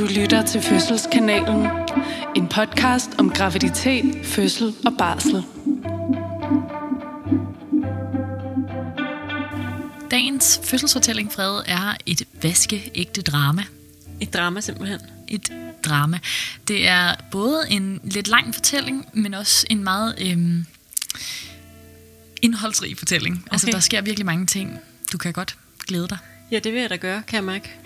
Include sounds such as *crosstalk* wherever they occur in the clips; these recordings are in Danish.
Du lytter til Fødselskanalen. En podcast om graviditet, fødsel og barsel. Dagens fødselsfortælling, Frede, er et vaskeægte drama. Et drama simpelthen. Et drama. Det er både en lidt lang fortælling, men også en meget øhm, indholdsrig fortælling. Okay. Altså, der sker virkelig mange ting. Du kan godt glæde dig. Ja, det vil jeg da gøre, kan jeg mærke.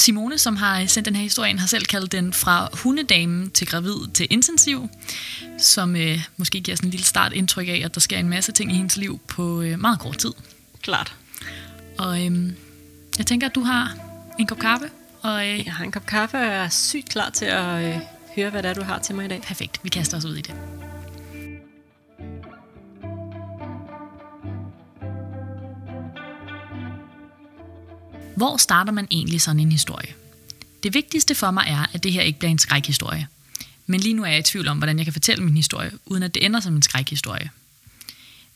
Simone, som har sendt den her historie, har selv kaldt den fra hundedamen til gravid til intensiv, som øh, måske giver sådan en lille start indtryk af, at der sker en masse ting i hendes liv på øh, meget kort tid. Klart. Og øh, jeg tænker, at du har en kop kaffe. Og, øh, Jeg har en kop kaffe, og jeg er sygt klar til at øh, høre, hvad det er, du har til mig i dag. perfekt, vi kaster os ud i det. Hvor starter man egentlig sådan en historie? Det vigtigste for mig er, at det her ikke bliver en skrækhistorie. Men lige nu er jeg i tvivl om, hvordan jeg kan fortælle min historie, uden at det ender som en skrækhistorie.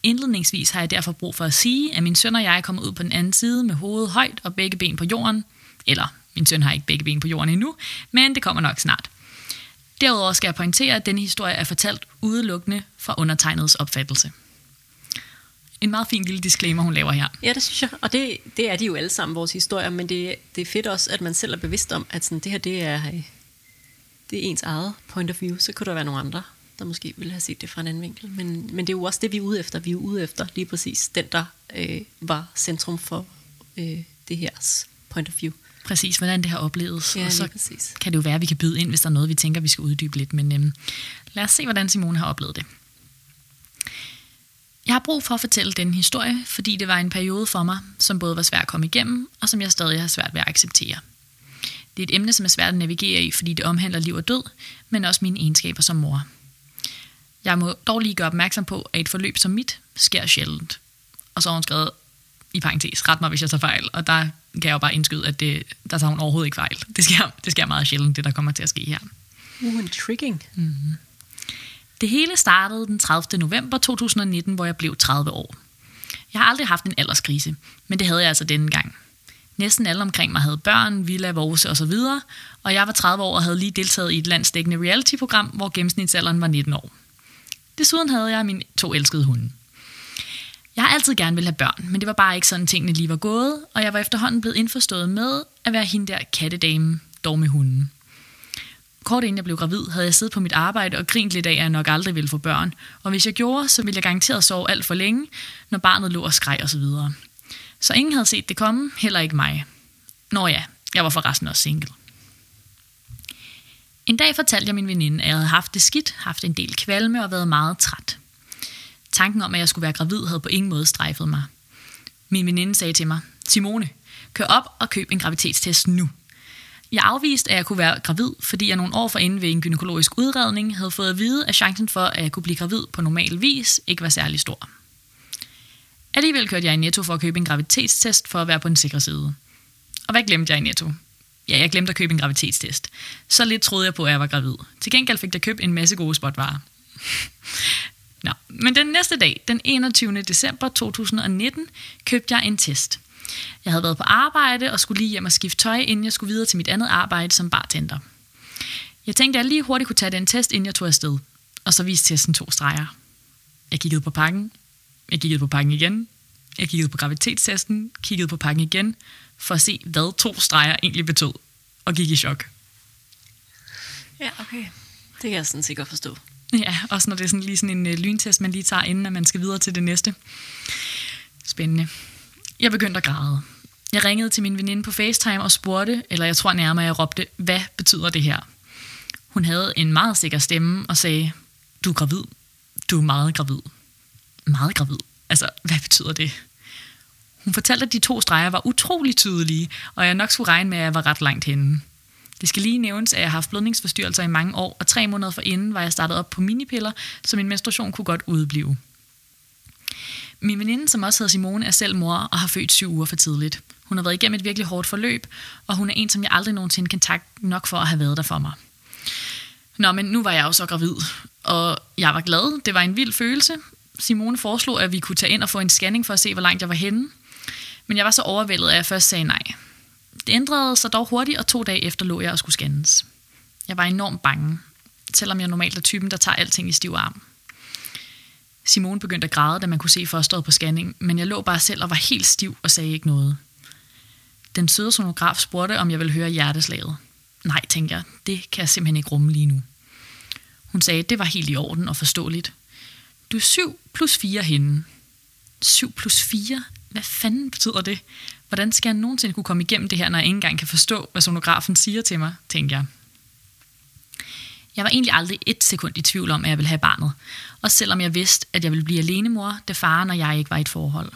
Indledningsvis har jeg derfor brug for at sige, at min søn og jeg er kommet ud på den anden side med hovedet højt og begge ben på jorden. Eller, min søn har ikke begge ben på jorden endnu, men det kommer nok snart. Derudover skal jeg pointere, at denne historie er fortalt udelukkende fra undertegnets opfattelse. En meget fin lille disclaimer, hun laver her. Ja, det synes jeg. Og det, det er de jo alle sammen, vores historier. Men det, det er fedt også, at man selv er bevidst om, at sådan, det her det er, øh, det er ens eget point of view. Så kunne der være nogle andre, der måske ville have set det fra en anden vinkel. Men, men det er jo også det, vi er ude efter. Vi er ude efter lige præcis den, der øh, var centrum for øh, det her point of view. Præcis, hvordan det har oplevet. Ja, og så præcis. kan det jo være, at vi kan byde ind, hvis der er noget, vi tænker, vi skal uddybe lidt. Men øhm, lad os se, hvordan Simone har oplevet det. Jeg har brug for at fortælle den historie, fordi det var en periode for mig, som både var svær at komme igennem, og som jeg stadig har svært ved at acceptere. Det er et emne, som er svært at navigere i, fordi det omhandler liv og død, men også mine egenskaber som mor. Jeg må dog lige gøre opmærksom på, at et forløb som mit sker sjældent. Og så har hun skrevet i parentes, ret mig, hvis jeg tager fejl, og der kan jeg jo bare indskyde, at det, der tager hun overhovedet ikke fejl. Det sker, det sker meget sjældent, det der kommer til at ske her. Uh, en tricking. Det hele startede den 30. november 2019, hvor jeg blev 30 år. Jeg har aldrig haft en alderskrise, men det havde jeg altså denne gang. Næsten alle omkring mig havde børn, villa, så osv., og jeg var 30 år og havde lige deltaget i et landsdækkende reality-program, hvor gennemsnitsalderen var 19 år. Desuden havde jeg mine to elskede hunde. Jeg har altid gerne vil have børn, men det var bare ikke sådan, tingene lige var gået, og jeg var efterhånden blevet indforstået med at være hende der kattedame, dog med hunden. Kort inden jeg blev gravid, havde jeg siddet på mit arbejde og grint lidt af, at jeg nok aldrig ville få børn. Og hvis jeg gjorde, så ville jeg garanteret sove alt for længe, når barnet lå og skreg osv. Så, så ingen havde set det komme, heller ikke mig. Nå ja, jeg var forresten også single. En dag fortalte jeg min veninde, at jeg havde haft det skidt, haft en del kvalme og været meget træt. Tanken om, at jeg skulle være gravid, havde på ingen måde strejfet mig. Min veninde sagde til mig, Simone, kør op og køb en graviditetstest nu. Jeg afviste, at jeg kunne være gravid, fordi jeg nogle år forinden ved en gynækologisk udredning havde fået at vide, at chancen for, at jeg kunne blive gravid på normal vis, ikke var særlig stor. Alligevel kørte jeg i Netto for at købe en graviditetstest for at være på den sikre side. Og hvad glemte jeg i Netto? Ja, jeg glemte at købe en graviditetstest. Så lidt troede jeg på, at jeg var gravid. Til gengæld fik jeg købt en masse gode spotvarer. *laughs* Nå, men den næste dag, den 21. december 2019, købte jeg en test. Jeg havde været på arbejde og skulle lige hjem og skifte tøj, inden jeg skulle videre til mit andet arbejde som bartender. Jeg tænkte, at jeg lige hurtigt kunne tage den test, inden jeg tog afsted. Og så viste testen to streger. Jeg kiggede på pakken. Jeg kiggede på pakken igen. Jeg kiggede på graviditetstesten. Kiggede på pakken igen. For at se, hvad to streger egentlig betød. Og gik i chok. Ja, okay. Det kan jeg sådan sikkert forstå. Ja, også når det er sådan lige sådan en øh, lyntest, man lige tager, inden at man skal videre til det næste. Spændende. Jeg begyndte at græde. Jeg ringede til min veninde på FaceTime og spurgte, eller jeg tror nærmere, jeg råbte, hvad betyder det her? Hun havde en meget sikker stemme og sagde, du er gravid. Du er meget gravid. Meget gravid? Altså, hvad betyder det? Hun fortalte, at de to streger var utrolig tydelige, og jeg nok skulle regne med, at jeg var ret langt henne. Det skal lige nævnes, at jeg har haft blødningsforstyrrelser i mange år, og tre måneder forinden var jeg startet op på minipiller, så min menstruation kunne godt udblive. Min veninde, som også hedder Simone, er selv mor og har født syv uger for tidligt. Hun har været igennem et virkelig hårdt forløb, og hun er en, som jeg aldrig nogensinde kan takke nok for at have været der for mig. Nå, men nu var jeg jo så gravid, og jeg var glad. Det var en vild følelse. Simone foreslog, at vi kunne tage ind og få en scanning for at se, hvor langt jeg var henne. Men jeg var så overvældet, at jeg først sagde nej. Det ændrede sig dog hurtigt, og to dage efter lå jeg og skulle scannes. Jeg var enormt bange, selvom jeg normalt er typen, der tager alting i stiv arm. Simone begyndte at græde, da man kunne se fosteret på scanning, men jeg lå bare selv og var helt stiv og sagde ikke noget. Den søde sonograf spurgte, om jeg ville høre hjerteslaget. Nej, tænkte jeg, det kan jeg simpelthen ikke rumme lige nu. Hun sagde, at det var helt i orden og forståeligt. Du er 7 plus 4 henne. 7 plus 4? Hvad fanden betyder det? Hvordan skal jeg nogensinde kunne komme igennem det her, når jeg ikke engang kan forstå, hvad sonografen siger til mig, tænkte jeg. Jeg var egentlig aldrig et sekund i tvivl om, at jeg ville have barnet. Og selvom jeg vidste, at jeg ville blive alenemor, da faren og jeg ikke var i et forhold.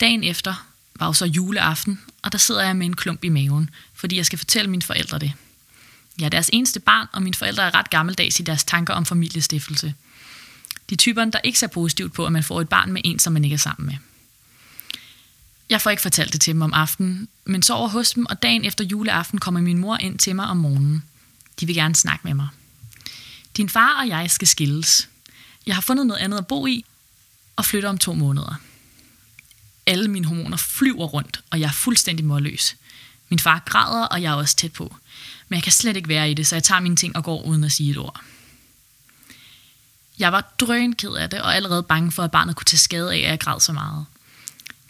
Dagen efter var jo så juleaften, og der sidder jeg med en klump i maven, fordi jeg skal fortælle mine forældre det. Jeg er deres eneste barn, og mine forældre er ret gammeldags i deres tanker om familiestiftelse. De typerne, der ikke ser positivt på, at man får et barn med en, som man ikke er sammen med. Jeg får ikke fortalt det til dem om aftenen, men sover hos dem, og dagen efter juleaften kommer min mor ind til mig om morgenen. De vil gerne snakke med mig. Din far og jeg skal skilles. Jeg har fundet noget andet at bo i, og flytter om to måneder. Alle mine hormoner flyver rundt, og jeg er fuldstændig målløs. Min far græder, og jeg er også tæt på. Men jeg kan slet ikke være i det, så jeg tager mine ting og går uden at sige et ord. Jeg var drøn ked af det, og allerede bange for, at barnet kunne tage skade af, at jeg græd så meget.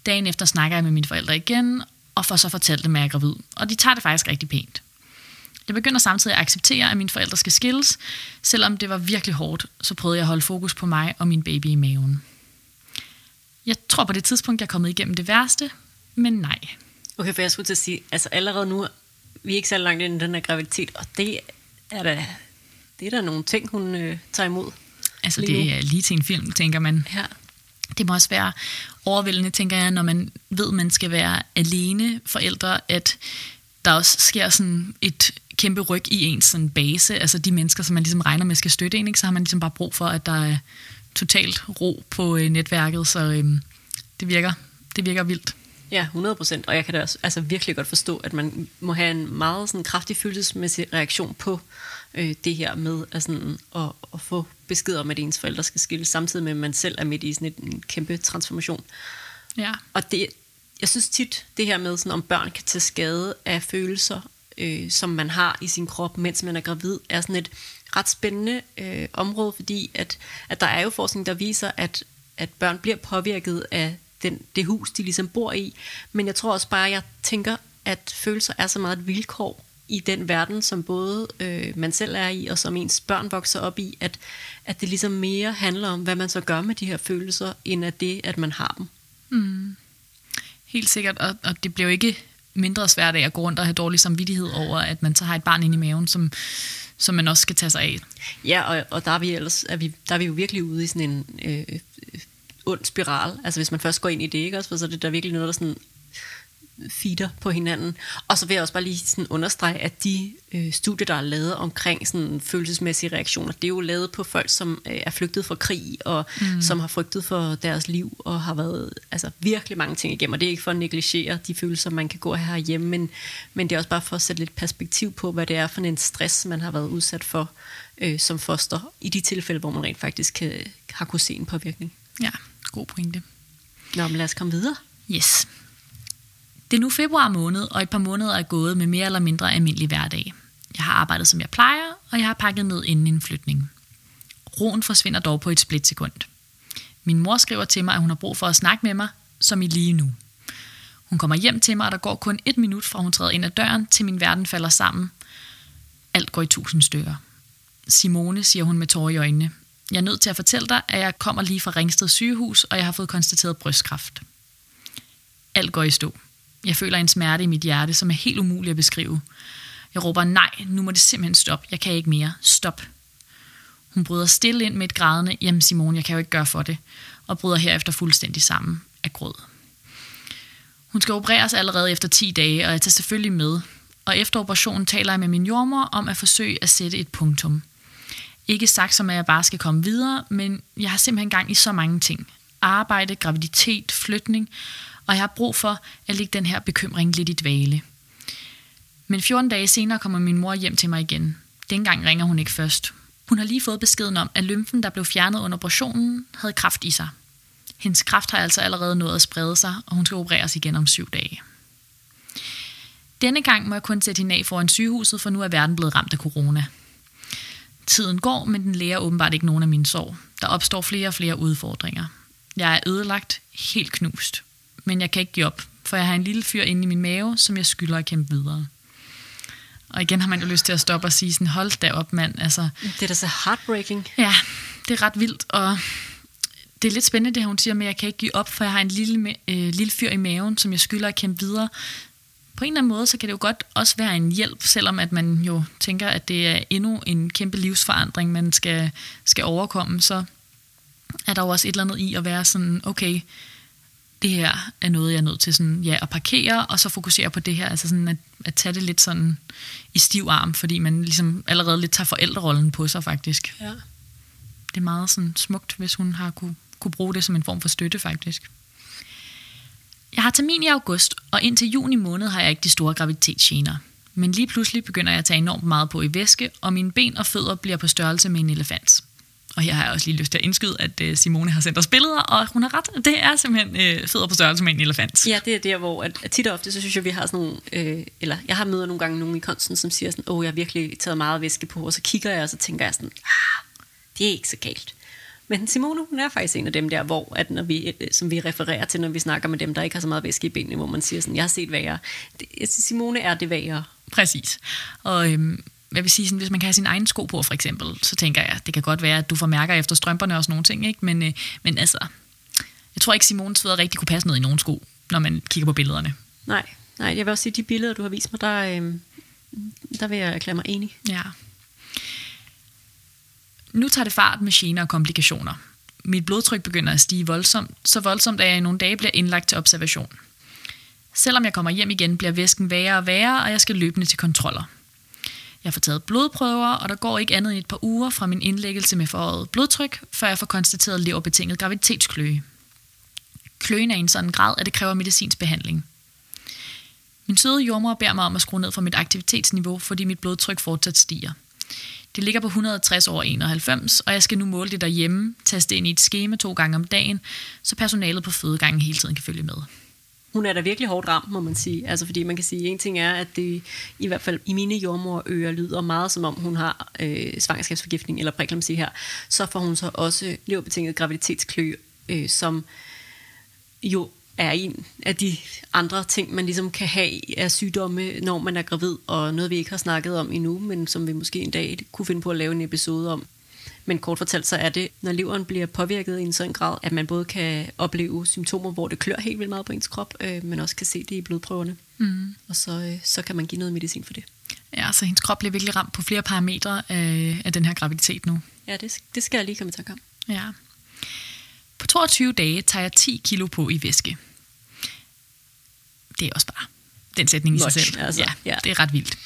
Dagen efter snakker jeg med mine forældre igen, og får så fortalt dem, at jeg er gravid. Og de tager det faktisk rigtig pænt. Jeg begynder samtidig at acceptere, at mine forældre skal skilles. Selvom det var virkelig hårdt, så prøvede jeg at holde fokus på mig og min baby i maven. Jeg tror på det tidspunkt, jeg er kommet igennem det værste, men nej. Okay, for jeg skulle til at sige, altså allerede nu, vi er ikke så langt ind i den her graviditet, og det er da, det er da nogle ting, hun øh, tager imod. Altså det er lige til en film, tænker man. Ja. Det må også være overvældende, tænker jeg, når man ved, man skal være alene forældre, at der også sker sådan et kæmpe ryg i ens sådan base, altså de mennesker, som man ligesom regner med skal støtte en, ikke? så har man ligesom bare brug for, at der er totalt ro på øh, netværket, så øh, det, virker, det virker vildt. Ja, 100 procent. Og jeg kan da også altså, virkelig godt forstå, at man må have en meget sådan, kraftig følelsesmæssig reaktion på øh, det her med at, sådan, at, at få besked om, at ens forældre skal skilles, samtidig med, at man selv er midt i sådan et, en kæmpe transformation. Ja. Og det, jeg synes tit, det her med, sådan, om børn kan tage skade af følelser, øh, som man har i sin krop, mens man er gravid, er sådan et ret spændende øh, område, fordi at, at der er jo forskning, der viser, at, at børn bliver påvirket af den, det hus, de ligesom bor i. Men jeg tror også bare, jeg tænker, at følelser er så meget et vilkår i den verden, som både øh, man selv er i, og som ens børn vokser op i, at, at det ligesom mere handler om, hvad man så gør med de her følelser, end at det, at man har dem. Mm. Helt sikkert, og, og det bliver jo ikke mindre svært af at gå rundt og have dårlig samvittighed over, at man så har et barn inde i maven, som, som man også skal tage sig af. Ja, og, og der, er vi ellers, er vi, der er vi jo virkelig ude i sådan en øh, øh ond spiral. Altså hvis man først går ind i det, ikke også? For så er det der virkelig noget, der sådan feeder på hinanden. Og så vil jeg også bare lige sådan understrege, at de øh, studier, der er lavet omkring sådan følelsesmæssige reaktioner, det er jo lavet på folk, som øh, er flygtet fra krig, og mm. som har frygtet for deres liv, og har været altså, virkelig mange ting igennem. Og det er ikke for at negligere de følelser, man kan gå her hjemme, men, men det er også bare for at sætte lidt perspektiv på, hvad det er for en stress, man har været udsat for øh, som foster, i de tilfælde, hvor man rent faktisk kan, har kunnet se en påvirkning. Ja, god pointe. Nå, men lad os komme videre. Yes. Det er nu februar måned, og et par måneder er gået med mere eller mindre almindelig hverdag. Jeg har arbejdet, som jeg plejer, og jeg har pakket ned inden en flytning. Roen forsvinder dog på et splitsekund. Min mor skriver til mig, at hun har brug for at snakke med mig, som i lige nu. Hun kommer hjem til mig, og der går kun et minut fra hun træder ind ad døren, til min verden falder sammen. Alt går i tusind stykker. Simone, siger hun med tårer i øjnene. Jeg er nødt til at fortælle dig, at jeg kommer lige fra Ringsted sygehus, og jeg har fået konstateret brystkræft. Alt går i stå. Jeg føler en smerte i mit hjerte, som er helt umulig at beskrive. Jeg råber, nej, nu må det simpelthen stoppe. Jeg kan ikke mere. Stop. Hun bryder stille ind med et grædende, jamen Simone, jeg kan jo ikke gøre for det, og bryder herefter fuldstændig sammen af gråd. Hun skal opereres allerede efter 10 dage, og jeg tager selvfølgelig med. Og efter operationen taler jeg med min jordmor om at forsøge at sætte et punktum. Ikke sagt som, at jeg bare skal komme videre, men jeg har simpelthen gang i så mange ting. Arbejde, graviditet, flytning, og jeg har brug for at lægge den her bekymring lidt i dvale. Men 14 dage senere kommer min mor hjem til mig igen. Dengang ringer hun ikke først. Hun har lige fået beskeden om, at lymfen, der blev fjernet under operationen, havde kraft i sig. Hendes kraft har altså allerede nået at sprede sig, og hun skal opereres igen om syv dage. Denne gang må jeg kun sætte hende af foran sygehuset, for nu er verden blevet ramt af corona. Tiden går, men den lærer åbenbart ikke nogen af mine sår. Der opstår flere og flere udfordringer. Jeg er ødelagt, helt knust. Men jeg kan ikke give op, for jeg har en lille fyr inde i min mave, som jeg skylder at kæmpe videre. Og igen har man jo lyst til at stoppe og sige sådan, hold da op, mand. Altså, Det er da så heartbreaking. Ja, det er ret vildt, og det er lidt spændende, det her, hun siger, men jeg kan ikke give op, for jeg har en lille, øh, lille fyr i maven, som jeg skylder at kæmpe videre. På en eller anden måde, så kan det jo godt også være en hjælp, selvom at man jo tænker, at det er endnu en kæmpe livsforandring, man skal, skal overkomme, så er der jo også et eller andet i at være sådan, okay, det her er noget, jeg er nødt til sådan, ja, at parkere, og så fokusere på det her, altså sådan at, at tage det lidt sådan i stiv arm, fordi man ligesom allerede lidt tager forældrerollen på sig faktisk Ja. det er meget sådan smukt, hvis hun har kunne, kunne bruge det som en form for støtte, faktisk. Jeg har termin i august, og indtil juni måned har jeg ikke de store graviditetsgener. Men lige pludselig begynder jeg at tage enormt meget på i væske, og mine ben og fødder bliver på størrelse med en elefant. Og her har jeg også lige lyst til at indskyde, at øh, Simone har sendt os billeder, og hun har ret. Det er simpelthen øh, fødder på størrelse med en elefant. Ja, det er der, hvor at, at tit og ofte, så synes jeg, vi har sådan nogle, øh, eller jeg har møder nogle gange nogen i kunsten, som siger sådan, åh, jeg har virkelig taget meget væske på, og så kigger jeg, og så tænker jeg sådan, ah, det er ikke så galt. Men Simone, hun er faktisk en af dem der, hvor, at når vi, øh, som vi refererer til, når vi snakker med dem, der ikke har så meget væske i benene, hvor man siger sådan, jeg har set værre. Det, Simone er det værre. Præcis. Og øhm, jeg vil sige, sådan, hvis man kan have sin egen sko på, for eksempel, så tænker jeg, det kan godt være, at du får mærker efter strømperne og sådan nogle ting, ikke? Men, øh, men altså, jeg tror ikke, Simones fødder rigtig kunne passe ned i nogen sko, når man kigger på billederne. Nej, nej, jeg vil også sige, de billeder, du har vist mig, der, øh, der vil jeg erklære mig enig. Ja. Nu tager det fart med gener og komplikationer. Mit blodtryk begynder at stige voldsomt, så voldsomt, at jeg i nogle dage bliver indlagt til observation. Selvom jeg kommer hjem igen, bliver væsken værre og værre, og jeg skal løbende til kontroller. Jeg får taget blodprøver, og der går ikke andet end et par uger fra min indlæggelse med forhøjet blodtryk, før jeg får konstateret leverbetinget graviditetskløe. Kløen er i en sådan grad, at det kræver medicinsk behandling. Min søde jordmor beder mig om at skrue ned for mit aktivitetsniveau, fordi mit blodtryk fortsat stiger. Det ligger på 160 over 91, og jeg skal nu måle det derhjemme, taste ind i et skema to gange om dagen, så personalet på fødegangen hele tiden kan følge med. Hun er da virkelig hårdt ramt, må man sige. Altså, fordi man kan sige, en ting er, at det i hvert fald i mine jordmorører lyder meget som om, hun har øh, svangerskabsforgiftning eller præklamsi her. Så får hun så også leverbetinget graviditetsklø, øh, som jo er en af de andre ting, man ligesom kan have af sygdomme, når man er gravid, og noget vi ikke har snakket om endnu, men som vi måske en dag kunne finde på at lave en episode om. Men kort fortalt så er det, når leveren bliver påvirket i en sådan grad, at man både kan opleve symptomer, hvor det klør helt vildt meget på ens krop, øh, men også kan se det i blodprøverne. Mm. Og så, øh, så kan man give noget medicin for det. Ja, så hendes krop bliver virkelig ramt på flere parametre af, af den her graviditet nu. Ja, det, det skal jeg lige komme i tanke om. Ja. På 22 dage tager jeg 10 kilo på i væske. Det er også bare den sætning i sig Much, selv. altså, ja, ja. det er ret vildt.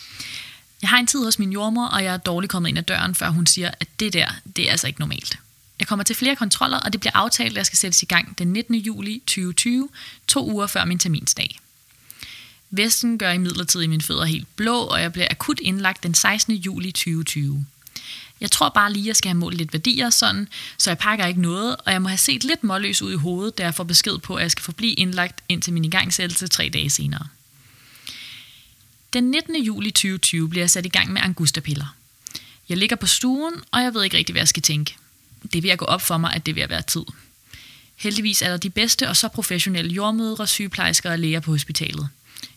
Jeg har en tid hos min jordmor, og jeg er dårligt kommet ind ad døren, før hun siger, at det der, det er altså ikke normalt. Jeg kommer til flere kontroller, og det bliver aftalt, at jeg skal sættes i gang den 19. juli 2020, to uger før min terminsdag. Vesten gør i midlertid mine fødder helt blå, og jeg bliver akut indlagt den 16. juli 2020. Jeg tror bare lige, at jeg skal have målt lidt værdier sådan, så jeg pakker ikke noget, og jeg må have set lidt målløs ud i hovedet, da jeg får besked på, at jeg skal forblive indlagt indtil min igangsættelse tre dage senere. Den 19. juli 2020 bliver jeg sat i gang med angustapiller. Jeg ligger på stuen, og jeg ved ikke rigtig, hvad jeg skal tænke. Det vil jeg gå op for mig, at det vil være tid. Heldigvis er der de bedste og så professionelle jordmødre, sygeplejersker og læger på hospitalet.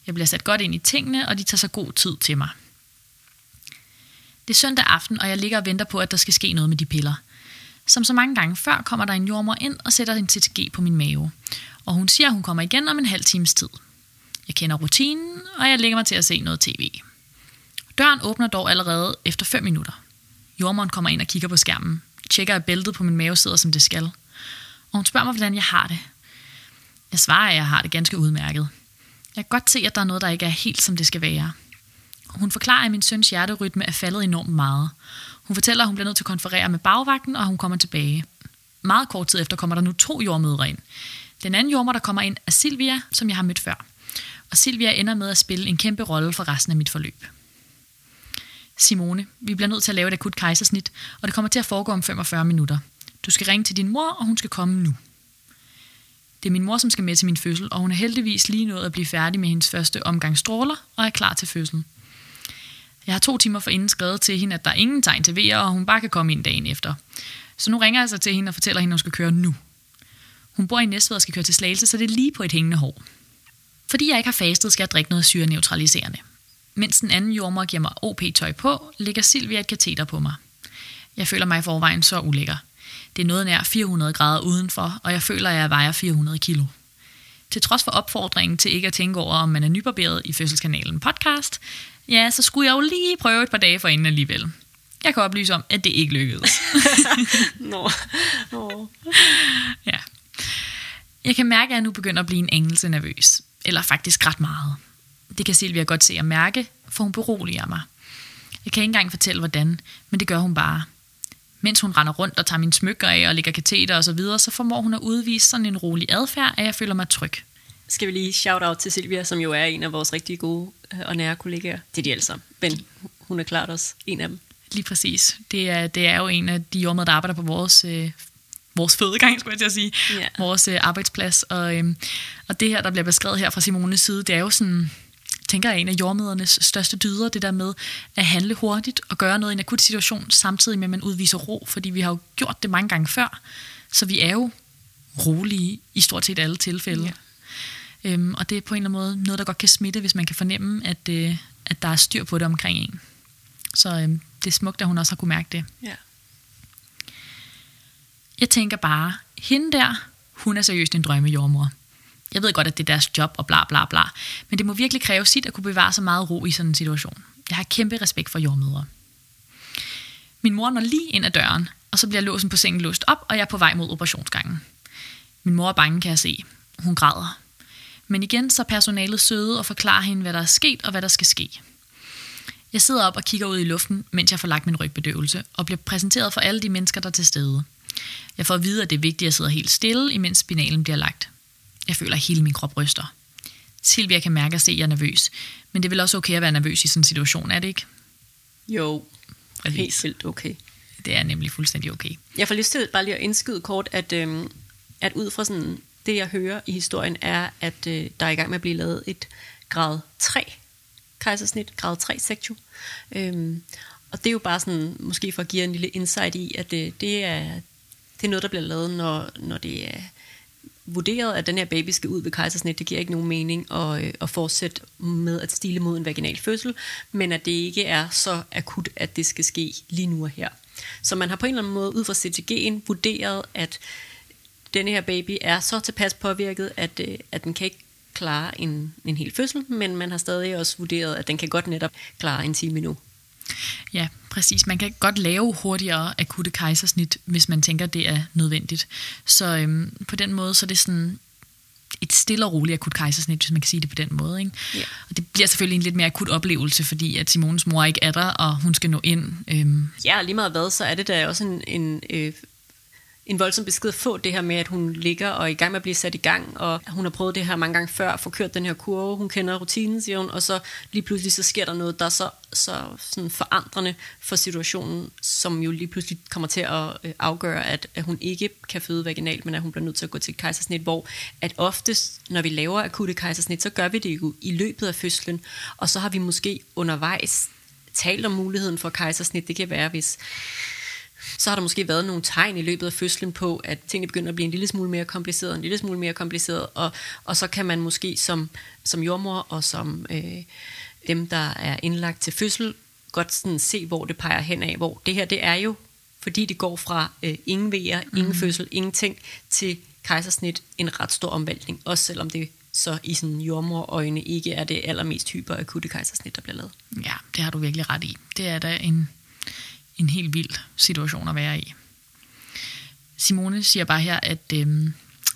Jeg bliver sat godt ind i tingene, og de tager sig god tid til mig. Det er søndag aften, og jeg ligger og venter på, at der skal ske noget med de piller. Som så mange gange før kommer der en jordmor ind og sætter en CTG på min mave. Og hun siger, at hun kommer igen om en halv times tid. Jeg kender rutinen, og jeg lægger mig til at se noget tv. Døren åbner dog allerede efter 5 minutter. Jordmoren kommer ind og kigger på skærmen, tjekker, at bæltet på min mave sidder, som det skal. Og hun spørger mig, hvordan jeg har det. Jeg svarer, at jeg har det ganske udmærket. Jeg kan godt se, at der er noget, der ikke er helt, som det skal være. Hun forklarer, at min søns hjerterytme er faldet enormt meget. Hun fortæller, at hun bliver nødt til at konferere med bagvagten, og hun kommer tilbage. Meget kort tid efter kommer der nu to jordmødre ind. Den anden jordmor, der kommer ind, er Silvia, som jeg har mødt før. Og Silvia ender med at spille en kæmpe rolle for resten af mit forløb. Simone, vi bliver nødt til at lave et akut kejsersnit, og det kommer til at foregå om 45 minutter. Du skal ringe til din mor, og hun skal komme nu. Det er min mor, som skal med til min fødsel, og hun er heldigvis lige nået at blive færdig med hendes første omgang stråler og er klar til fødslen. Jeg har to timer forinden skrevet til hende, at der er ingen tegn til vejr, og hun bare kan komme ind dagen efter. Så nu ringer jeg så til hende og fortæller hende, at hun skal køre nu. Hun bor i Næstved og skal køre til Slagelse, så det er lige på et hængende hår. Fordi jeg ikke har fastet, skal jeg drikke noget syreneutraliserende. Mens den anden jordmor giver mig OP-tøj på, ligger Silvia et kateter på mig. Jeg føler mig i forvejen så ulækker. Det er noget nær 400 grader udenfor, og jeg føler, at jeg vejer 400 kilo. Til trods for opfordringen til ikke at tænke over, om man er nybarberet i Fødselskanalen podcast, ja, så skulle jeg jo lige prøve et par dage forinden alligevel. Jeg kan oplyse om, at det ikke lykkedes. *laughs* Nå. Nå. ja. Jeg kan mærke, at jeg nu begynder at blive en anelse nervøs. Eller faktisk ret meget. Det kan Silvia godt se og mærke, for hun beroliger mig. Jeg kan ikke engang fortælle, hvordan, men det gør hun bare. Mens hun render rundt og tager mine smykker af og lægger kateter og så videre, så formår hun at udvise sådan en rolig adfærd, at jeg føler mig tryg. Skal vi lige shout out til Silvia, som jo er en af vores rigtig gode øh, og nære kollegaer. Det er de alle sammen, men hun er klart også en af dem. Lige præcis. Det er, det er jo en af de jordmøder, der arbejder på vores, øh, vores fødegang, skulle jeg til at sige. Ja. Vores øh, arbejdsplads. Og, øh, og det her, der bliver beskrevet her fra Simones side, det er jo sådan, tænker jeg, en af jordmødernes største dyder, det der med at handle hurtigt og gøre noget i en akut situation, samtidig med, at man udviser ro, fordi vi har jo gjort det mange gange før, så vi er jo rolige i stort set alle tilfælde. Ja. Øhm, og det er på en eller anden måde noget, der godt kan smitte, hvis man kan fornemme, at, øh, at der er styr på det omkring en. Så øhm, det er smukt, at hun også har kunne mærke det. Ja. Jeg tænker bare, hende der, hun er seriøst en drømmejordmor. Jeg ved godt, at det er deres job og bla bla bla, men det må virkelig kræve sit at kunne bevare så meget ro i sådan en situation. Jeg har kæmpe respekt for jordmødre. Min mor når lige ind ad døren, og så bliver låsen på sengen låst op, og jeg er på vej mod operationsgangen. Min mor er bange, kan jeg se. Hun græder. Men igen så er personalet søde og forklarer hende, hvad der er sket og hvad der skal ske. Jeg sidder op og kigger ud i luften, mens jeg får lagt min rygbedøvelse, og bliver præsenteret for alle de mennesker, der er til stede. Jeg får at vide, at det er vigtigt, at jeg sidder helt stille, imens spinalen bliver lagt. Jeg føler, at hele min krop ryster. Silvia kan mærke at se, at jeg er nervøs. Men det er vel også okay at være nervøs i sådan en situation, er det ikke? Jo, Præcis. helt vildt okay. Det er nemlig fuldstændig okay. Jeg får lyst til bare lige at indskyde kort, at, øhm, at ud fra sådan, det, jeg hører i historien, er, at øh, der er i gang med at blive lavet et grad 3 kejsersnit, grad 3 sektio. Øhm, og det er jo bare sådan, måske for at give en lille insight i, at det, det, er, det er noget, der bliver lavet, når, når det er vurderet, at den her baby skal ud ved kejsersnit. Det giver ikke nogen mening at, øh, at fortsætte med at stile mod en vaginal fødsel, men at det ikke er så akut, at det skal ske lige nu og her. Så man har på en eller anden måde ud fra CTG'en vurderet, at denne her baby er så tilpas påvirket, at, øh, at den kan ikke klare en, en hel fødsel, men man har stadig også vurderet, at den kan godt netop klare en time nu. Ja, præcis. Man kan godt lave hurtigere akutte kejsersnit, hvis man tænker, det er nødvendigt. Så øhm, på den måde, så er det sådan et stille og roligt akut kejsersnit, hvis man kan sige det på den måde. Ikke? Ja. Og det bliver selvfølgelig en lidt mere akut oplevelse, fordi at Simones mor ikke er der, og hun skal nå ind. Øhm, Ja, lige meget hvad, så er det da også en, en, øh, en voldsom besked at få det her med, at hun ligger og er i gang med at blive sat i gang, og hun har prøvet det her mange gange før, får kørt den her kurve, hun kender rutinen, siger hun, og så lige pludselig så sker der noget, der er så, så sådan forandrende for situationen, som jo lige pludselig kommer til at øh, afgøre, at, at hun ikke kan føde vaginalt, men at hun bliver nødt til at gå til et kejsersnit, hvor at oftest, når vi laver akutte kejsersnit, så gør vi det jo i løbet af fødslen, og så har vi måske undervejs talt om muligheden for kejsersnit. Det kan være, hvis så har der måske været nogle tegn i løbet af fødslen på, at tingene begynder at blive en lille smule mere kompliceret, en lille smule mere kompliceret, og, og så kan man måske som, som jordmor og som øh, dem, der er indlagt til fødsel, godt sådan se, hvor det peger hen af, hvor det her, det er jo, fordi det går fra øh, ingen vejer, ingen mm. fødsel, ingenting, til kejsersnit, en ret stor omvæltning, også selvom det så i sådan jordmorøjne ikke er det allermest hyperakutte kejsersnit, der bliver lavet. ja, det har du virkelig ret i. Det er da en, en helt vild situation at være i. Simone siger bare her, at øh,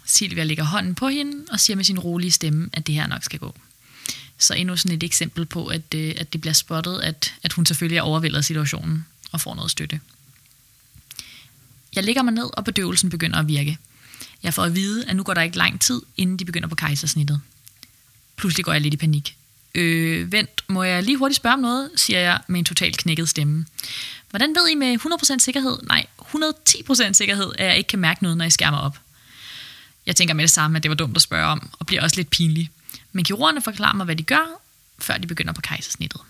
Silvia lægger hånden på hende og siger med sin rolige stemme, at det her nok skal gå. Så endnu sådan et eksempel på, at, øh, at det bliver spottet, at, at hun selvfølgelig er overvældet af situationen og får noget støtte. Jeg ligger mig ned, og bedøvelsen begynder at virke. Jeg får at vide, at nu går der ikke lang tid, inden de begynder på kejsersnittet. Pludselig går jeg lidt i panik. Øh, vent, må jeg lige hurtigt spørge om noget, siger jeg med en totalt knækket stemme. Hvordan ved I med 100% sikkerhed, nej, 110% sikkerhed, at jeg ikke kan mærke noget, når jeg skærmer op? Jeg tænker med det samme, at det var dumt at spørge om, og bliver også lidt pinlig. Men kirurgerne forklarer mig, hvad de gør, før de begynder på kejsersnittet.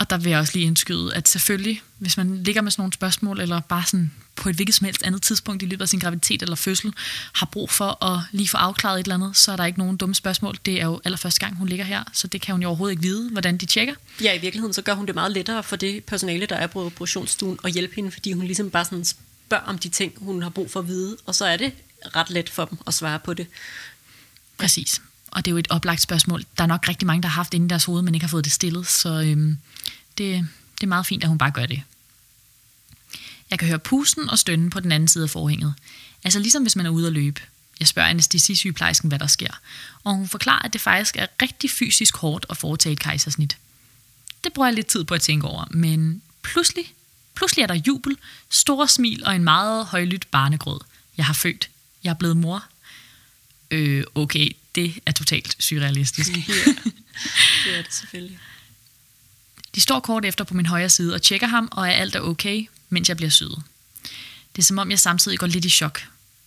Og der vil jeg også lige indskyde, at selvfølgelig, hvis man ligger med sådan nogle spørgsmål, eller bare sådan på et hvilket som helst andet tidspunkt i løbet af sin graviditet eller fødsel, har brug for at lige få afklaret et eller andet, så er der ikke nogen dumme spørgsmål. Det er jo allerførste gang, hun ligger her, så det kan hun jo overhovedet ikke vide, hvordan de tjekker. Ja, i virkeligheden så gør hun det meget lettere for det personale, der er på operationsstuen, at hjælpe hende, fordi hun ligesom bare sådan spørger om de ting, hun har brug for at vide, og så er det ret let for dem at svare på det. Præcis. Og det er jo et oplagt spørgsmål. Der er nok rigtig mange, der har haft det inde i deres hoved, men ikke har fået det stillet, så øhm, det, det er meget fint, at hun bare gør det. Jeg kan høre pusten og stønnen på den anden side af forhænget. Altså ligesom hvis man er ude at løbe. Jeg spørger anestesisygeplejersken, hvad der sker. Og hun forklarer, at det faktisk er rigtig fysisk hårdt at foretage et kejsersnit. Det bruger jeg lidt tid på at tænke over, men pludselig, pludselig er der jubel, store smil og en meget højlydt barnegrød. Jeg har født. Jeg er blevet mor. Øh, okay, det er totalt surrealistisk. *laughs* Ja, det er det selvfølgelig. De står kort efter på min højre side og tjekker ham, og er alt er okay, mens jeg bliver syet. Det er som om, jeg samtidig går lidt i chok.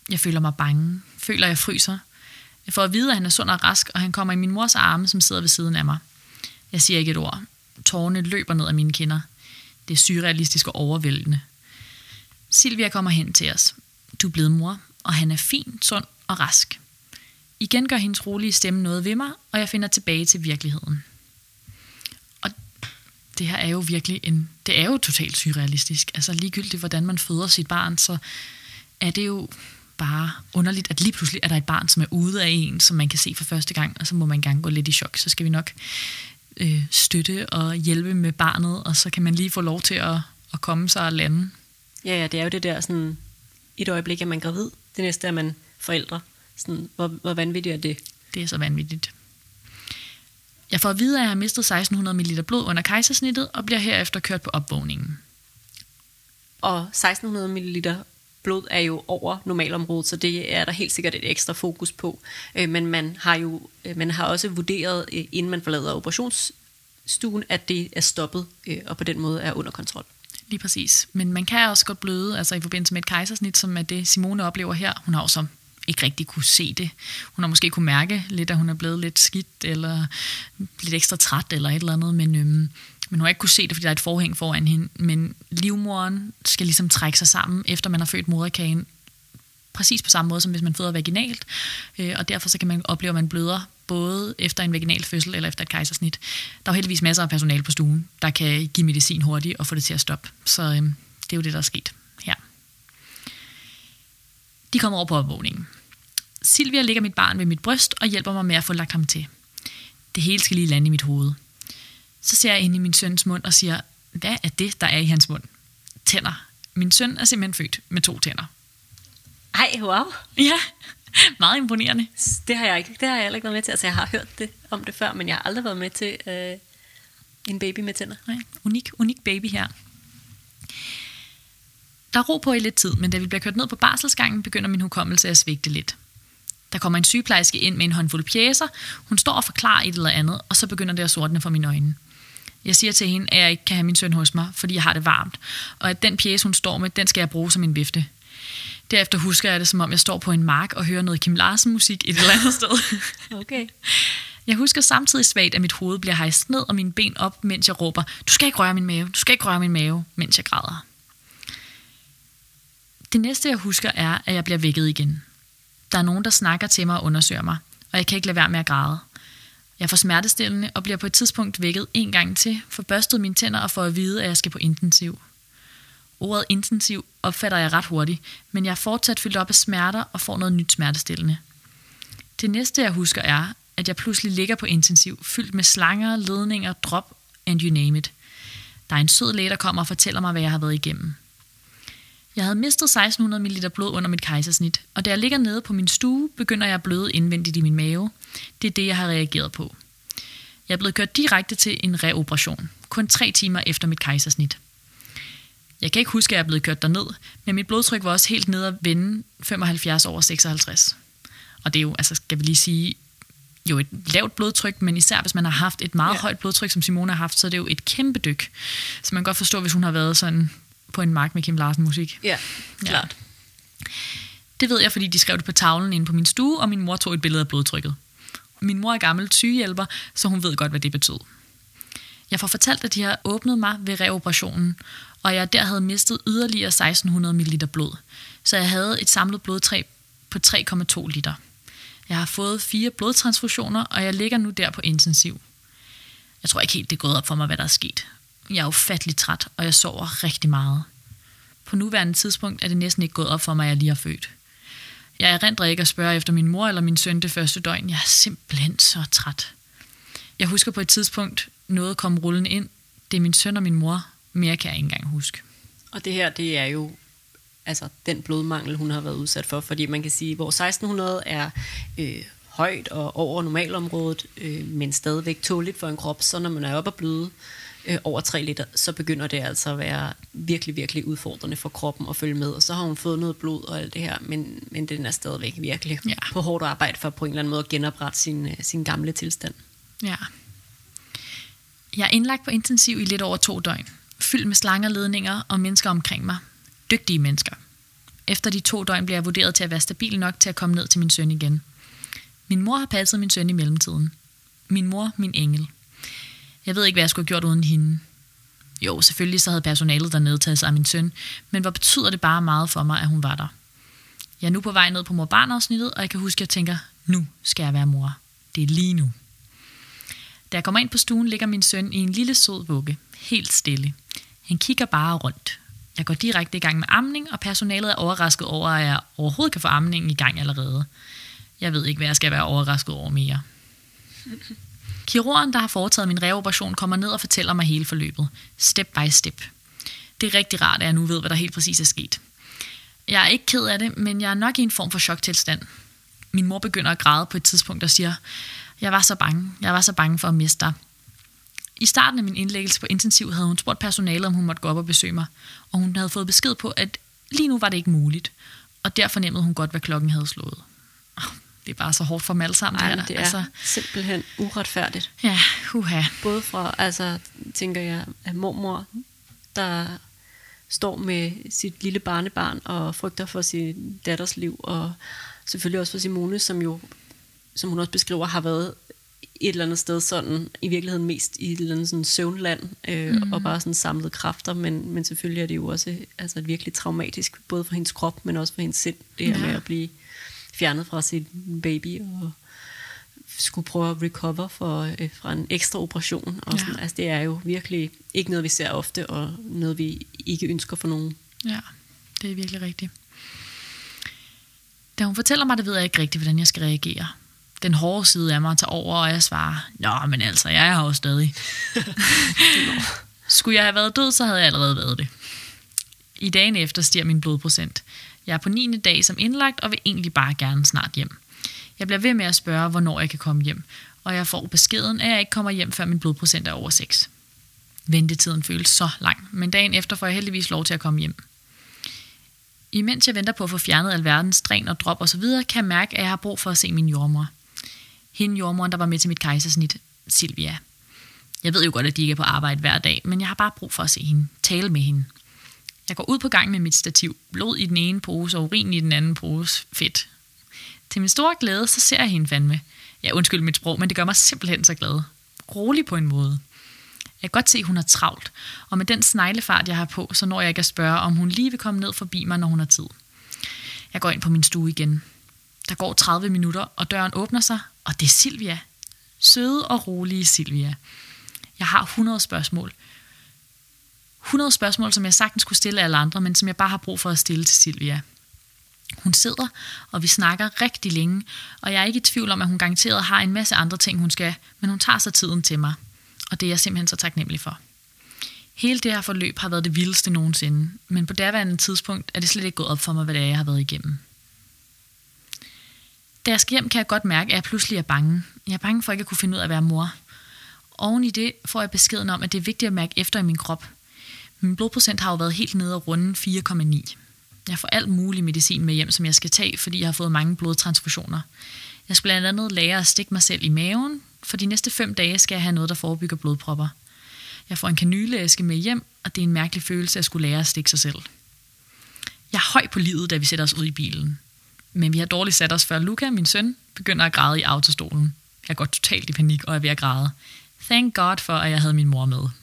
Jeg føler mig bange. Føler, jeg fryser. Jeg får at vide, at han er sund og rask, og han kommer i min mors arme, som sidder ved siden af mig. Jeg siger ikke et ord. Tårerne løber ned af mine kinder. Det er surrealistisk og overvældende. Silvia kommer hen til os. Du er blevet mor, og han er fin, sund og rask. Igen gør hendes rolige stemme noget ved mig, og jeg finder tilbage til virkeligheden. Det her er jo virkelig en, det er jo totalt surrealistisk. Altså ligegyldigt, hvordan man føder sit barn, så er det jo bare underligt, at lige pludselig er der et barn, som er ude af en, som man kan se for første gang, og så må man gerne gå lidt i chok. Så skal vi nok øh, støtte og hjælpe med barnet, og så kan man lige få lov til at, at komme sig og lande. Ja, ja, det er jo det der sådan, et øjeblik er man gravid, det næste er man forældre. Sådan, hvor, hvor vanvittigt er det? Det er så vanvittigt. Jeg får at vide, at jeg har mistet 1600 ml blod under kejsersnittet, og bliver herefter kørt på opvågningen. Og 1600 ml blod er jo over normalområdet, så det er der helt sikkert et ekstra fokus på. Øh, men man har jo øh, man har også vurderet, øh, inden man forlader operationsstuen, at det er stoppet, og på den måde er under kontrol. Lige præcis. Men man kan også godt bløde, altså i forbindelse med et kejsersnit, som er det Simone oplever her. Hun har jo så ikke rigtig kunne se det. Hun har måske kunne mærke lidt, at hun er blevet lidt skidt, eller lidt ekstra træt, eller et eller andet, men, øhm, men hun har ikke kunne se det, fordi der er et forhæng foran hende. Men livmoren skal ligesom trække sig sammen, efter man har født moderkagen, præcis på samme måde, som hvis man føder vaginalt, øh, og derfor så kan man opleve, at man bløder både efter en vaginal fødsel eller efter et kejsersnit. Der er jo heldigvis masser af personale på stuen, der kan give medicin hurtigt og få det til at stoppe. Så øh, det er jo det, der er sket her. De kommer over på opvågningen. Silvia lægger mit barn ved mit bryst og hjælper mig med at få lagt ham til. Det hele skal lige lande i mit hoved. Så ser jeg ind i min søns mund og siger, hvad er det, der er i hans mund? Tænder. Min søn er simpelthen født med to tænder. Ej, wow. Ja, *laughs* meget imponerende. Det har jeg ikke. Det har jeg heller ikke været med til. Altså, jeg har hørt det om det før, men jeg har aldrig været med til øh, en baby med tænder. Nej, unik, unik baby her. Der er ro på i lidt tid, men da vi bliver kørt ned på barselsgangen, begynder min hukommelse at svigte lidt. Der kommer en sygeplejerske ind med en håndfuld pjæser. Hun står og forklarer et eller andet, og så begynder det at sortne for mine øjne. Jeg siger til hende, at jeg ikke kan have min søn hos mig, fordi jeg har det varmt, og at den pjæse, hun står med, den skal jeg bruge som en vifte. Derefter husker jeg det, som om jeg står på en mark og hører noget Kim Larsen-musik et eller andet sted. *laughs* Okay. Jeg husker samtidig svagt, at mit hoved bliver hejst ned og mine ben op, mens jeg råber, du skal ikke røre min mave, du skal ikke røre min mave, mens jeg græder. Det næste, jeg husker, er, at jeg bliver vækket igen. Der er nogen, der snakker til mig og undersøger mig, og jeg kan ikke lade være med at græde. Jeg får smertestillende og bliver på et tidspunkt vækket en gang til, får børstet mine tænder og får at vide, at jeg skal på intensiv. Ordet intensiv opfatter jeg ret hurtigt, men jeg er fortsat fyldt op af smerter og får noget nyt smertestillende. Det næste, jeg husker, er, at jeg pludselig ligger på intensiv, fyldt med slanger, ledninger, drop and you name it. Der er en sød læge, der kommer og fortæller mig, hvad jeg har været igennem. Jeg havde mistet 1600 ml blod under mit kejsersnit, og da jeg ligger nede på min stue, begynder jeg at bløde indvendigt i min mave. Det er det, jeg har reageret på. Jeg er blevet kørt direkte til en reoperation, kun tre timer efter mit kejsersnit. Jeg kan ikke huske, at jeg er blevet kørt derned, men mit blodtryk var også helt nede at vende 75 over 56. Og det er jo, altså skal vi lige sige, jo et lavt blodtryk, men især hvis man har haft et meget ja. højt blodtryk, som Simone har haft, så er det jo et kæmpe dyk. Så man kan godt forstå, hvis hun har været sådan på en mark med Kim Larsen musik. Ja, klart. Ja. Det ved jeg, fordi de skrev det på tavlen inde på min stue, og min mor tog et billede af blodtrykket. Min mor er gammel sygehjælper, så hun ved godt, hvad det betød. Jeg får fortalt, at de har åbnet mig ved reoperationen, og jeg der havde mistet yderligere 1600 ml blod. Så jeg havde et samlet blodtræ på 3,2 liter. Jeg har fået fire blodtransfusioner, og jeg ligger nu der på intensiv. Jeg tror ikke helt, det er gået op for mig, hvad der er sket. Jeg er ufattelig træt, og jeg sover rigtig meget. På nuværende tidspunkt er det næsten ikke gået op for mig, at jeg lige har født. Jeg erindrer ikke at spørge efter min mor eller min søn det første døgn. Jeg er simpelthen så træt. Jeg husker på et tidspunkt, noget kom rullende ind. Det er min søn og min mor. Mere kan jeg ikke engang huske. Og det her, det er jo altså, den blodmangel, hun har været udsat for. Fordi man kan sige, hvor 1600 er øh, højt og over normalområdet, øh, men stadigvæk tåligt for en krop, så når man er oppe og bløde øh, over 3 liter, så begynder det altså at være virkelig, virkelig udfordrende for kroppen at følge med. Og så har hun fået noget blod og alt det her, men, men den er stadigvæk virkelig Ja. på hårdt arbejde for på en eller anden måde at genoprette sin, øh, sin gamle tilstand. Ja. Jeg er indlagt på intensiv i lidt over to døgn. Fyldt med slanger, ledninger og mennesker omkring mig. Dygtige mennesker. Efter de to døgn bliver jeg vurderet til at være stabil nok til at komme ned til min søn igen. Min mor har passet min søn i mellemtiden. Min mor, min engel. Jeg ved ikke, hvad jeg skulle have gjort uden hende. Jo, selvfølgelig så havde personalet dernede taget sig af min søn, men hvor betyder det bare meget for mig, at hun var der. Jeg er nu på vej ned på mor-barn-afsnittet, og jeg kan huske, at jeg tænker, nu skal jeg være mor. Det er lige nu. Da jeg kommer ind på stuen, ligger min søn i en lille sød vugge, helt stille. Han kigger bare rundt. Jeg går direkte i gang med amning, og personalet er overrasket over, at jeg overhovedet kan få amningen i gang allerede. Jeg ved ikke, hvad jeg skal være overrasket over mere. Kirurgen, der har foretaget min reoperation, kommer ned og fortæller mig hele forløbet. Step by step. Det er rigtig rart, at jeg nu ved, hvad der helt præcis er sket. Jeg er ikke ked af det, men jeg er nok i en form for choktilstand. Min mor begynder at græde på et tidspunkt og siger, jeg var så bange. Jeg var så bange for at miste dig. I starten af min indlæggelse på intensiv havde hun spurgt personalet, om hun måtte gå op og besøge mig, og hun havde fået besked på, at lige nu var det ikke muligt, og der fornemmede hun godt, hvad klokken havde slået. Ah, det er bare så hårdt for dem alle sammen, Ej, det her. det er altså... simpelthen uretfærdigt. Ja, huha. Både fra, altså, tænker jeg, at mormor, der står med sit lille barnebarn og frygter for sin datters liv, og selvfølgelig også for Simone, som jo, som hun også beskriver, har været et eller andet sted sådan, i virkeligheden mest i et eller andet sådan søvnland, øh, mm. og bare sådan samlet kræfter, men, men selvfølgelig er det jo også altså, virkelig traumatisk, både for hendes krop, men også for hendes sind, det her Ja. med at blive fjernet fra sin baby, og skulle prøve at recover for, øh, fra en ekstra operation. Og sådan. Ja. Altså, det er jo virkelig ikke noget, vi ser ofte, og noget, vi ikke ønsker for nogen. Ja, det er virkelig rigtigt. Da hun fortæller mig det, ved jeg ikke rigtigt, hvordan jeg skal reagere. Den hårde side af mig tager over, og jeg svarer, Nå, men altså, jeg er her jo stadig. *laughs* Skulle jeg have været død, så havde jeg allerede været det. I dagen efter stiger min blodprocent. Jeg er på 9. dag som indlagt, og vil egentlig bare gerne snart hjem. Jeg bliver ved med at spørge, hvornår jeg kan komme hjem, og jeg får beskeden, at jeg ikke kommer hjem, før min blodprocent er over 6. Ventetiden føles så lang, men dagen efter får jeg heldigvis lov til at komme hjem. Imens jeg venter på at få fjernet alverdens dræn og drop osv., kan jeg mærke, at jeg har brug for at se min jordmor. Hende jordmoren, der var med til mit kejsersnit, Silvia. Jeg ved jo godt, at de ikke er på arbejde hver dag, men jeg har bare brug for at se hende, tale med hende. Jeg går ud på gang med mit stativ, blod i den ene pose og urin i den anden pose, fedt. Til min store glæde, så ser jeg hende fandme. Ja, undskyld mit sprog, men det gør mig simpelthen så glad. Rolig på en måde. Jeg kan godt se, at hun er travlt, og med den sneglefart, jeg har på, så når jeg ikke at spørge, om hun lige vil komme ned forbi mig, når hun har tid. Jeg går ind på min stue igen. Der går 30 minutter, og døren åbner sig, og det er Silvia. Søde og rolige Silvia. Jeg har 100 spørgsmål. 100 spørgsmål, som jeg sagtens kunne stille alle andre, men som jeg bare har brug for at stille til Silvia. Hun sidder, og vi snakker rigtig længe, og jeg er ikke i tvivl om, at hun garanteret har en masse andre ting, hun skal, men hun tager sig tiden til mig, og det er jeg simpelthen så taknemmelig for. Hele det her forløb har været det vildeste nogensinde, men på derværende tidspunkt er det slet ikke gået op for mig, hvad det er, jeg har været igennem. Da jeg skal hjem, kan jeg godt mærke, at jeg pludselig er bange. Jeg er bange for ikke at kunne finde ud af at være mor. Oven i det får jeg beskeden om, at det er vigtigt at mærke efter i min krop. Min blodprocent har jo været helt nede og runde 4,9. Jeg får alt mulig medicin med hjem, som jeg skal tage, fordi jeg har fået mange blodtransfusioner. Jeg skal blandt andet lære at stikke mig selv i maven. For de næste fem dage skal jeg have noget, der forebygger blodpropper. Jeg får en kanyleæske med hjem, og det er en mærkelig følelse at skulle lære at stikke sig selv. Jeg er høj på livet, da vi sætter os ud i bilen. Men vi har dårligt sat os, før Luca, min søn, begynder at græde i autostolen. Jeg går totalt i panik og er ved at græde. Thank God for, at jeg havde min mor med.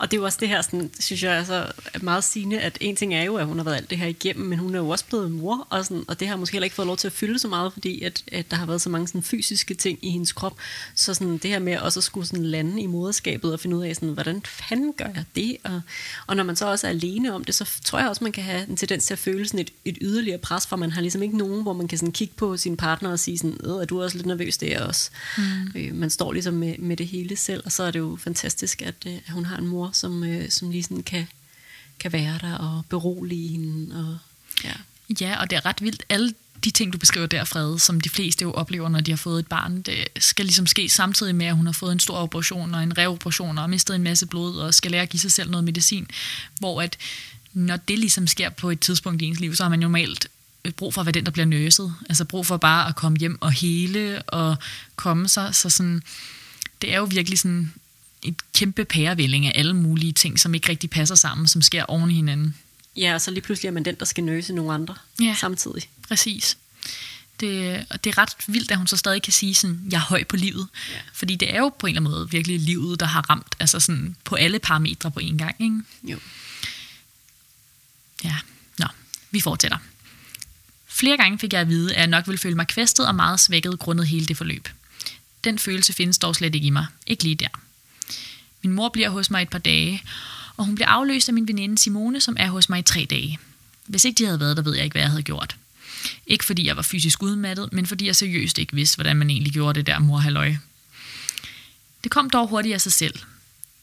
Og det er jo også det her, sådan, synes jeg er så meget sigende, at en ting er jo, at hun har været alt det her igennem, men hun er jo også blevet mor, og, sådan, og det har måske heller ikke fået lov til at fylde så meget, fordi at, at der har været så mange sådan, fysiske ting i hendes krop. Så sådan, det her med også at skulle sådan, lande i moderskabet og finde ud af, sådan, hvordan fanden gør jeg det? Og, og når man så også er alene om det, så tror jeg også, man kan have en tendens til at føle sådan et, et yderligere pres, for man har ligesom ikke nogen, hvor man kan sådan, kigge på sin partner og sige, sådan, er du også lidt nervøs, det er også. Mm. Øh, man står ligesom med, med det hele selv, og så er det jo fantastisk, at, øh, at hun har en mor, som, øh, som lige sådan kan, kan være der og berolige hende. Og, ja. ja, og det er ret vildt. Alle de ting, du beskriver der, Frede, som de fleste jo oplever, når de har fået et barn, det skal ligesom ske samtidig med, at hun har fået en stor operation og en reoperation og mistet en masse blod og skal lære at give sig selv noget medicin. Hvor at når det ligesom sker på et tidspunkt i ens liv, så har man normalt øh, brug for at være den, der bliver nøset. Altså brug for bare at komme hjem og hele og komme sig. Så sådan, det er jo virkelig sådan et kæmpe pærevælling af alle mulige ting, som ikke rigtig passer sammen, som sker oven i hinanden. Ja, og så lige pludselig er man den, der skal nøse nogle andre ja, samtidig. Præcis. Det, og det er ret vildt, at hun så stadig kan sige sådan, jeg er høj på livet. Ja. Fordi det er jo på en eller anden måde virkelig livet, der har ramt altså sådan, på alle parametre på en gang. Ikke? Jo. Ja, nå, vi fortsætter. Flere gange fik jeg at vide, at jeg nok ville føle mig kvæstet og meget svækket grundet hele det forløb. Den følelse findes dog slet ikke i mig. Ikke lige der. Min mor bliver hos mig et par dage, og hun bliver afløst af min veninde Simone, som er hos mig i tre dage. Hvis ikke de havde været der, ved jeg ikke, hvad jeg havde gjort. Ikke fordi jeg var fysisk udmattet, men fordi jeg seriøst ikke vidste, hvordan man egentlig gjorde det der morhalløj. Det kom dog hurtigt af sig selv.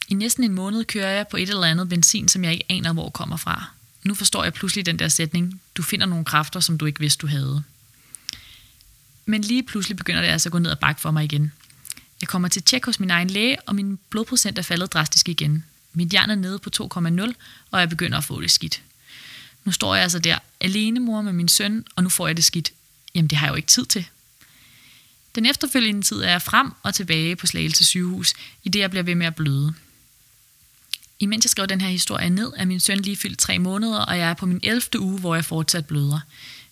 I næsten en måned kører jeg på et eller andet benzin, som jeg ikke aner, hvor kommer fra. Nu forstår jeg pludselig den der sætning, du finder nogle kræfter, som du ikke vidste, du havde. Men lige pludselig begynder det altså at gå ned og bakke for mig igen. Jeg kommer til tjek hos min egen læge, og min blodprocent er faldet drastisk igen. Mit jern er nede på 2,0, og jeg begynder at få det skidt. Nu står jeg altså der, alene mor med min søn, og nu får jeg det skidt. Jamen, det har jeg jo ikke tid til. Den efterfølgende tid er jeg frem og tilbage på Slagelse sygehus, i det jeg bliver ved med at bløde. Imens jeg skrev den her historie ned, er min søn lige fyldt tre måneder, og jeg er på min 11. uge, hvor jeg fortsat bløder.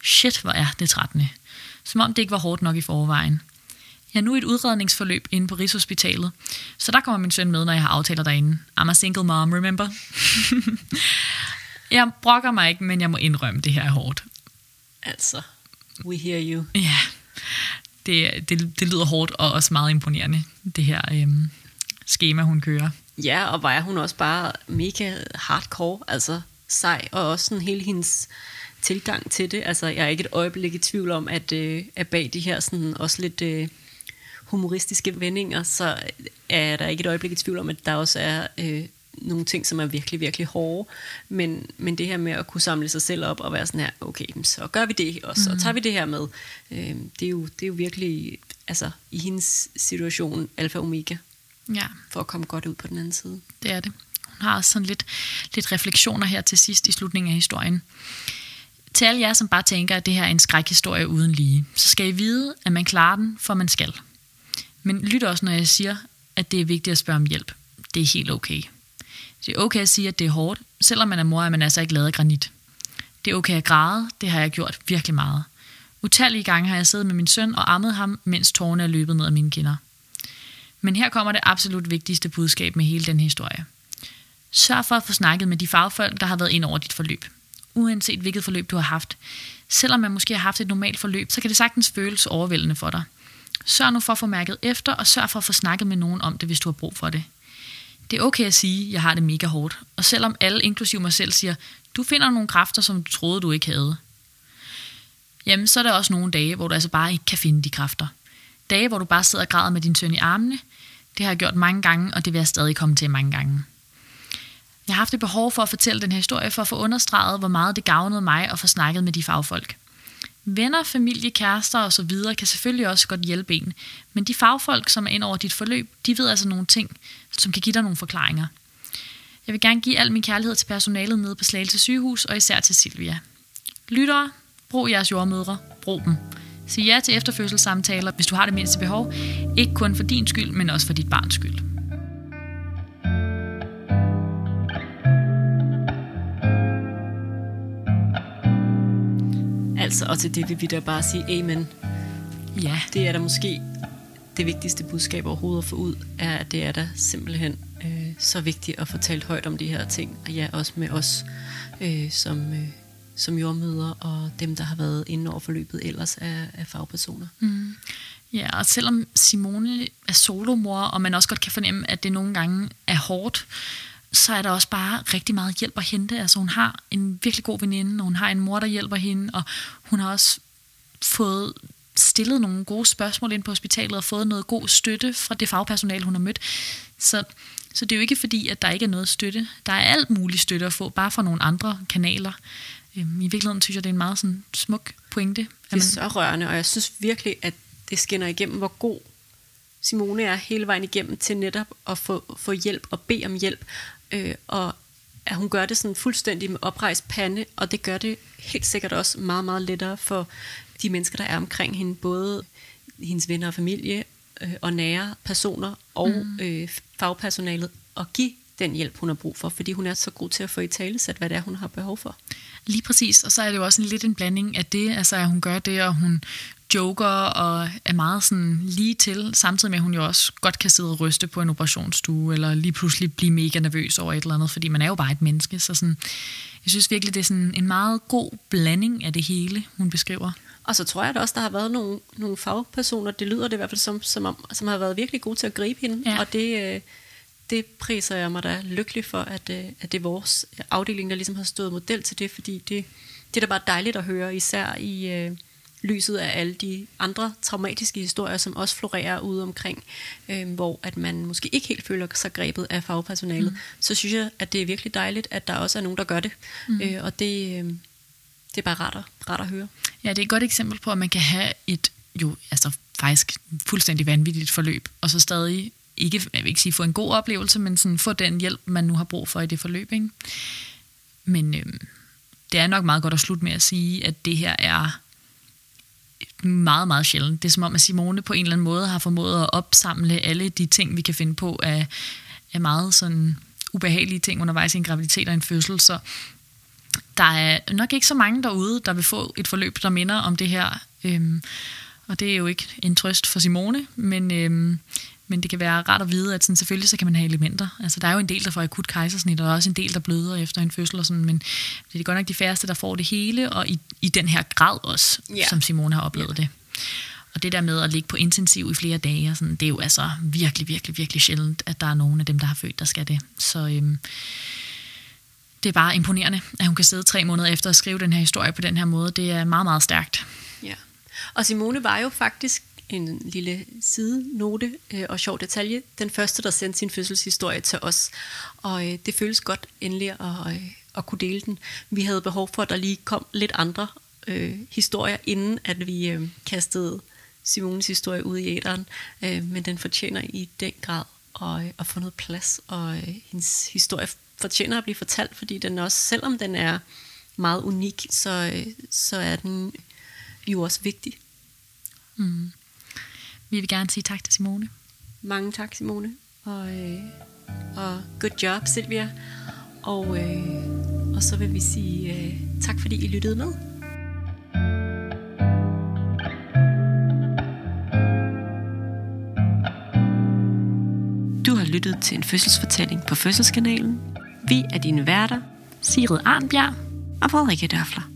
Shit, hvor er det trættende. Som om det ikke var hårdt nok i forvejen. Jeg er nu i et udredningsforløb inde på Rigshospitalet, så der kommer min søn med, når jeg har aftaler derinde. I'm a single mom, remember? *laughs* jeg brokker mig ikke, men jeg må indrømme, det her er hårdt. Altså, we hear you. Ja, det, det, det lyder hårdt og også meget imponerende, det her øhm, schema, hun kører. Ja, og var hun også bare mega hardcore, altså sej, og også sådan hele hendes tilgang til det. Altså, jeg er ikke et øjeblik i tvivl om, at, øh, at bag de her sådan også lidt øh, humoristiske vendinger, så er der ikke et øjeblik i tvivl om, at der også er øh, nogle ting, som er virkelig, virkelig hårde. Men, men det her med at kunne samle sig selv op og være sådan her, okay, så gør vi det også, mm. og tager vi det her med. Øh, det, er jo, det er jo virkelig, altså i hendes situation, alfa omega. Ja. For at komme godt ud på den anden side. Det er det. Hun har også sådan lidt, lidt refleksioner her til sidst i slutningen af historien. Til alle jer, som bare tænker, at det her er en skrækhistorie uden lige, så skal I vide, at man klarer den, for man skal. Men lyt også, når jeg siger, at det er vigtigt at spørge om hjælp. Det er helt okay. Det er okay at sige, at det er hårdt, selvom man er mor, er man altså ikke lavet af granit. Det er okay at græde, det har jeg gjort virkelig meget. Utallige gange har jeg siddet med min søn og ammet ham, mens tårerne er løbet ned af mine kinder. Men her kommer det absolut vigtigste budskab med hele den historie. Sørg for at få snakket med de fagfolk, der har været ind over dit forløb. Uanset hvilket forløb du har haft. Selvom man måske har haft et normalt forløb, så kan det sagtens føles overvældende for dig. Sørg nu for at få mærket efter, og sørg for at få snakket med nogen om det, hvis du har brug for det. Det er okay at sige, at jeg har det mega hårdt. Og selvom alle, inklusive mig selv, siger, du finder nogle kræfter, som du troede, du ikke havde. Jamen, så er der også nogle dage, hvor du altså bare ikke kan finde de kræfter. Dage, hvor du bare sidder og græder med din søn i armene. Det har jeg gjort mange gange, og det vil jeg stadig komme til mange gange. Jeg har haft et behov for at fortælle den her historie, for at få understreget, hvor meget det gavnede mig at få snakket med de fagfolk. Venner, familie, kærester og så videre kan selvfølgelig også godt hjælpe en, men de fagfolk, som er ind over dit forløb, de ved altså nogle ting, som kan give dig nogle forklaringer. Jeg vil gerne give al min kærlighed til personalet nede på Slagelse sygehus, og især til Silvia. Lyttere, brug jeres jordmødre, brug dem. Sig ja til efterfødselssamtaler, hvis du har det mindste behov, ikke kun for din skyld, men også for dit barns skyld. Altså, og til det vil vi da bare sige amen. Ja, Det er da måske det vigtigste budskab overhovedet at få ud, er, at det er da simpelthen øh, så vigtigt at få talt højt om de her ting. Og ja, også med os øh, som, øh, som jordmøder og dem, der har været inde over forløbet ellers af, af fagpersoner. Mm. Ja, og selvom Simone er solomor, og man også godt kan fornemme, at det nogle gange er hårdt, så er der også bare rigtig meget hjælp at hente. Altså hun har en virkelig god veninde, og hun har en mor, der hjælper hende, og hun har også fået stillet nogle gode spørgsmål ind på hospitalet og fået noget god støtte fra det fagpersonale, hun har mødt. Så, så det er jo ikke fordi, at der ikke er noget støtte. Der er alt muligt støtte at få, bare fra nogle andre kanaler. Øhm, I virkeligheden synes jeg, det er en meget sådan, smuk pointe. at Det er så rørende, og jeg synes virkelig, at det skinner igennem, hvor god Simone er hele vejen igennem til netop at få, få hjælp og bede om hjælp. Øh, og at hun gør det sådan fuldstændig med oprejst pande, og det gør det helt sikkert også meget, meget lettere for de mennesker, der er omkring hende, både hendes venner og familie øh, og nære personer og mm. øh, fagpersonalet, at give den hjælp, hun har brug for, fordi hun er så god til at få i tale sat, hvad det er, hun har behov for. Lige præcis, og så er det jo også en lidt en blanding af det, altså at hun gør det, og hun joker og er meget sådan lige til, samtidig med at hun jo også godt kan sidde og ryste på en operationsstue, eller lige pludselig blive mega nervøs over et eller andet, fordi man er jo bare et menneske, så sådan, jeg synes virkelig, det er sådan en meget god blanding af det hele, hun beskriver. Og så tror jeg da også, der har været nogle, nogle fagpersoner, det lyder det i hvert fald som, som om, som har været virkelig gode til at gribe hende, Ja. og det, øh, det priser jeg mig da lykkelig for, at, øh, at det er vores afdeling, der ligesom har stået model til det, fordi det, det er da bare dejligt at høre, især i øh, lyset af alle de andre traumatiske historier, som også florerer ude omkring, øh, hvor at man måske ikke helt føler sig grebet af fagpersonalet. Mm. Så synes jeg, at det er virkelig dejligt, at der også er nogen, der gør det, mm. øh, og det, øh, det er bare rart at, rart at høre. Ja, det er et godt eksempel på, at man kan have et jo altså faktisk fuldstændig vanvittigt forløb, og så stadig ikke, jeg vil ikke sige få en god oplevelse, men sådan få den hjælp, man nu har brug for i det forløb. Ikke? Men øhm, det er nok meget godt at slutte med at sige, at det her er meget, meget sjældent. Det er som om, at Simone på en eller anden måde har formået at opsamle alle de ting, vi kan finde på af, af meget sådan ubehagelige ting undervejs i en graviditet og en fødsel. Så der er nok ikke så mange derude, der vil få et forløb, der minder om det her. Øhm, og det er jo ikke en trøst for Simone, men, øhm, men det kan være rart at vide, at sådan, selvfølgelig så kan man have elementer. Altså, der er jo en del, der får akut kejsersnit, og der er også en del, der bløder efter en fødsel, og sådan, men det er godt nok de færreste, der får det hele, og i, i den her grad også, Ja. som Simone har oplevet det. Og det der med at ligge på intensiv i flere dage, og sådan, det er jo altså virkelig, virkelig, virkelig sjældent, at der er nogen af dem, der har født, der skal det. Så øhm, det er bare imponerende, at hun kan sidde tre måneder efter at skrive den her historie på den her måde. Det er meget, meget stærkt. Ja. Og Simone var jo faktisk en lille sidenote øh, og sjov detalje, den første, der sendte sin fødselshistorie til os. Og øh, det føles godt endelig at, øh, at kunne dele den. Vi havde behov for, at der lige kom lidt andre øh, historier, inden at vi øh, kastede Simones historie ud i æderen. Øh, men den fortjener i den grad at, øh, at få noget plads, og øh, hendes historie fortjener at blive fortalt, fordi den også, selvom den er meget unik, så, øh, så er den jo også vigtig. Mm. Vi vil gerne sige tak til Simone. Mange tak, Simone. Og, øh, og good job, Silvia. Og, øh, og så vil vi sige øh, tak, fordi I lyttede med. Du har lyttet til en fødselsfortælling på Fødselskanalen. Vi er dine værter, Sigrid Arnbjerg. og Frederikke Dørfler.